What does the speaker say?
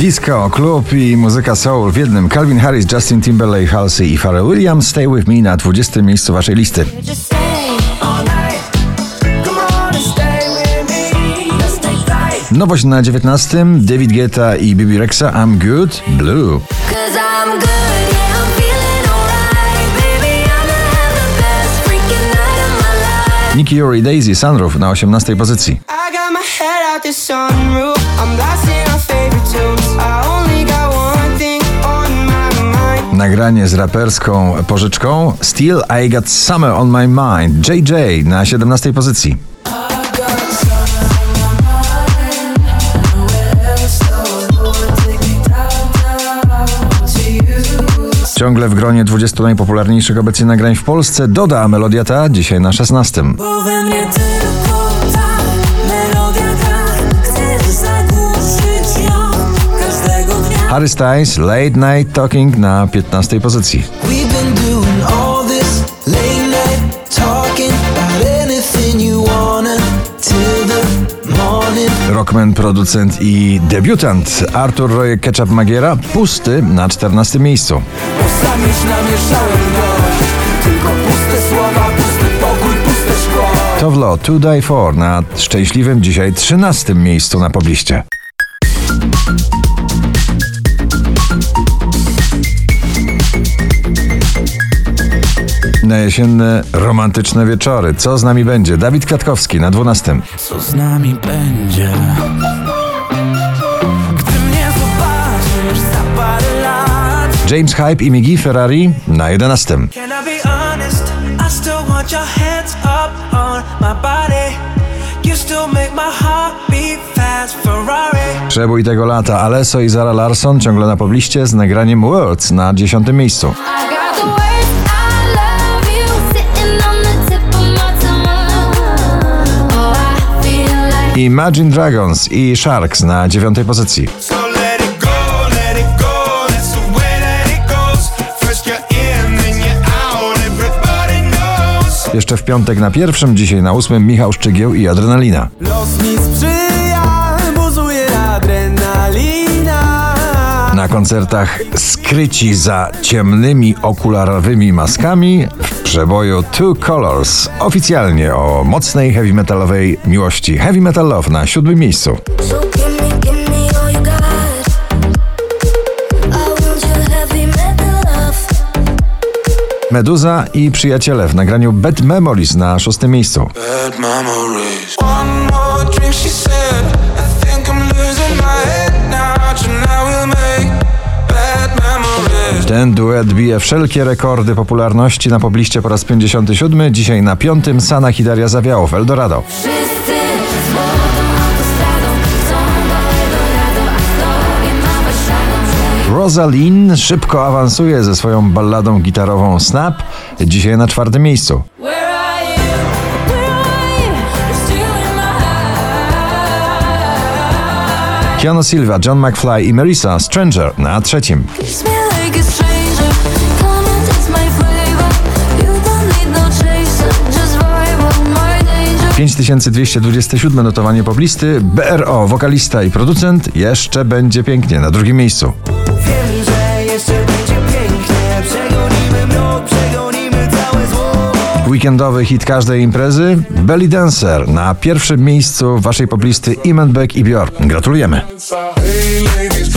Disco, klub i muzyka soul w jednym. Calvin Harris, Justin Timberlake, Halsey i Pharrell Williams. Stay with me na 20. miejscu waszej listy. Nowość na 19. David Guetta i Bibi Rexa. I'm good. Blue. Nicky Yuri, Daisy, Sunroof na 18. pozycji. I got my head out the sunroof. I'm blasting Nagranie z raperską pożyczką. Still I Got Summer on My Mind. JJ na 17. pozycji. Ciągle w gronie 20 najpopularniejszych obecnie nagrań w Polsce doda melodia ta dzisiaj na 16. Harry Styles, Late Night Talking na 15 pozycji. Rockman, producent i debiutant Artur Rojek Ketchup Magiera, pusty na 14 miejscu. Szkło. Towlo To Die For na szczęśliwym dzisiaj 13 miejscu na pobliście. Na jesienne, romantyczne wieczory. Co z nami będzie? Dawid Kwiatkowski na 12. Co z nami będzie? Gdy mnie zobaczysz za parę lat James Hype i Migi Ferrari na 11. Can I be honest? I still want your hands up on my body You still make my heart beat fast Ferrari Przebój tego lata Alesso i Zara Larson ciągle na pobliście z nagraniem Words na 10 miejscu. Imagine Dragons i Sharks na 9 pozycji. Jeszcze w piątek na pierwszym, dzisiaj na ósmym Michał Szczygieł i Adrenalina. Los mi sprzyja, Na koncertach skryci za ciemnymi okularowymi maskami w przeboju Two Colors. Oficjalnie o mocnej heavy metalowej miłości. Heavy Metal Love na siódmym miejscu. Meduza i przyjaciele w nagraniu Bad Memories na szóstym miejscu. Bad memories. One more drink, she said I think I'm losing my head Ten duet bije wszelkie rekordy popularności na pobliście po raz 57. Dzisiaj na piątym Sanach i Daria Zawiało w Eldorado. Rosalind szybko awansuje ze swoją balladą gitarową Snap. Dzisiaj na czwartym miejscu. Keanu Silva, John McFly i Marisa Stranger na trzecim. No vibe on my danger. 5227 notowanie poblisty. BRO, wokalista i producent. Jeszcze będzie pięknie na drugim miejscu. Weekendowy hit każdej imprezy. Belly Dancer na pierwszym miejscu waszej poblisty Imanbek i Björk. Gratulujemy. Hey ladies,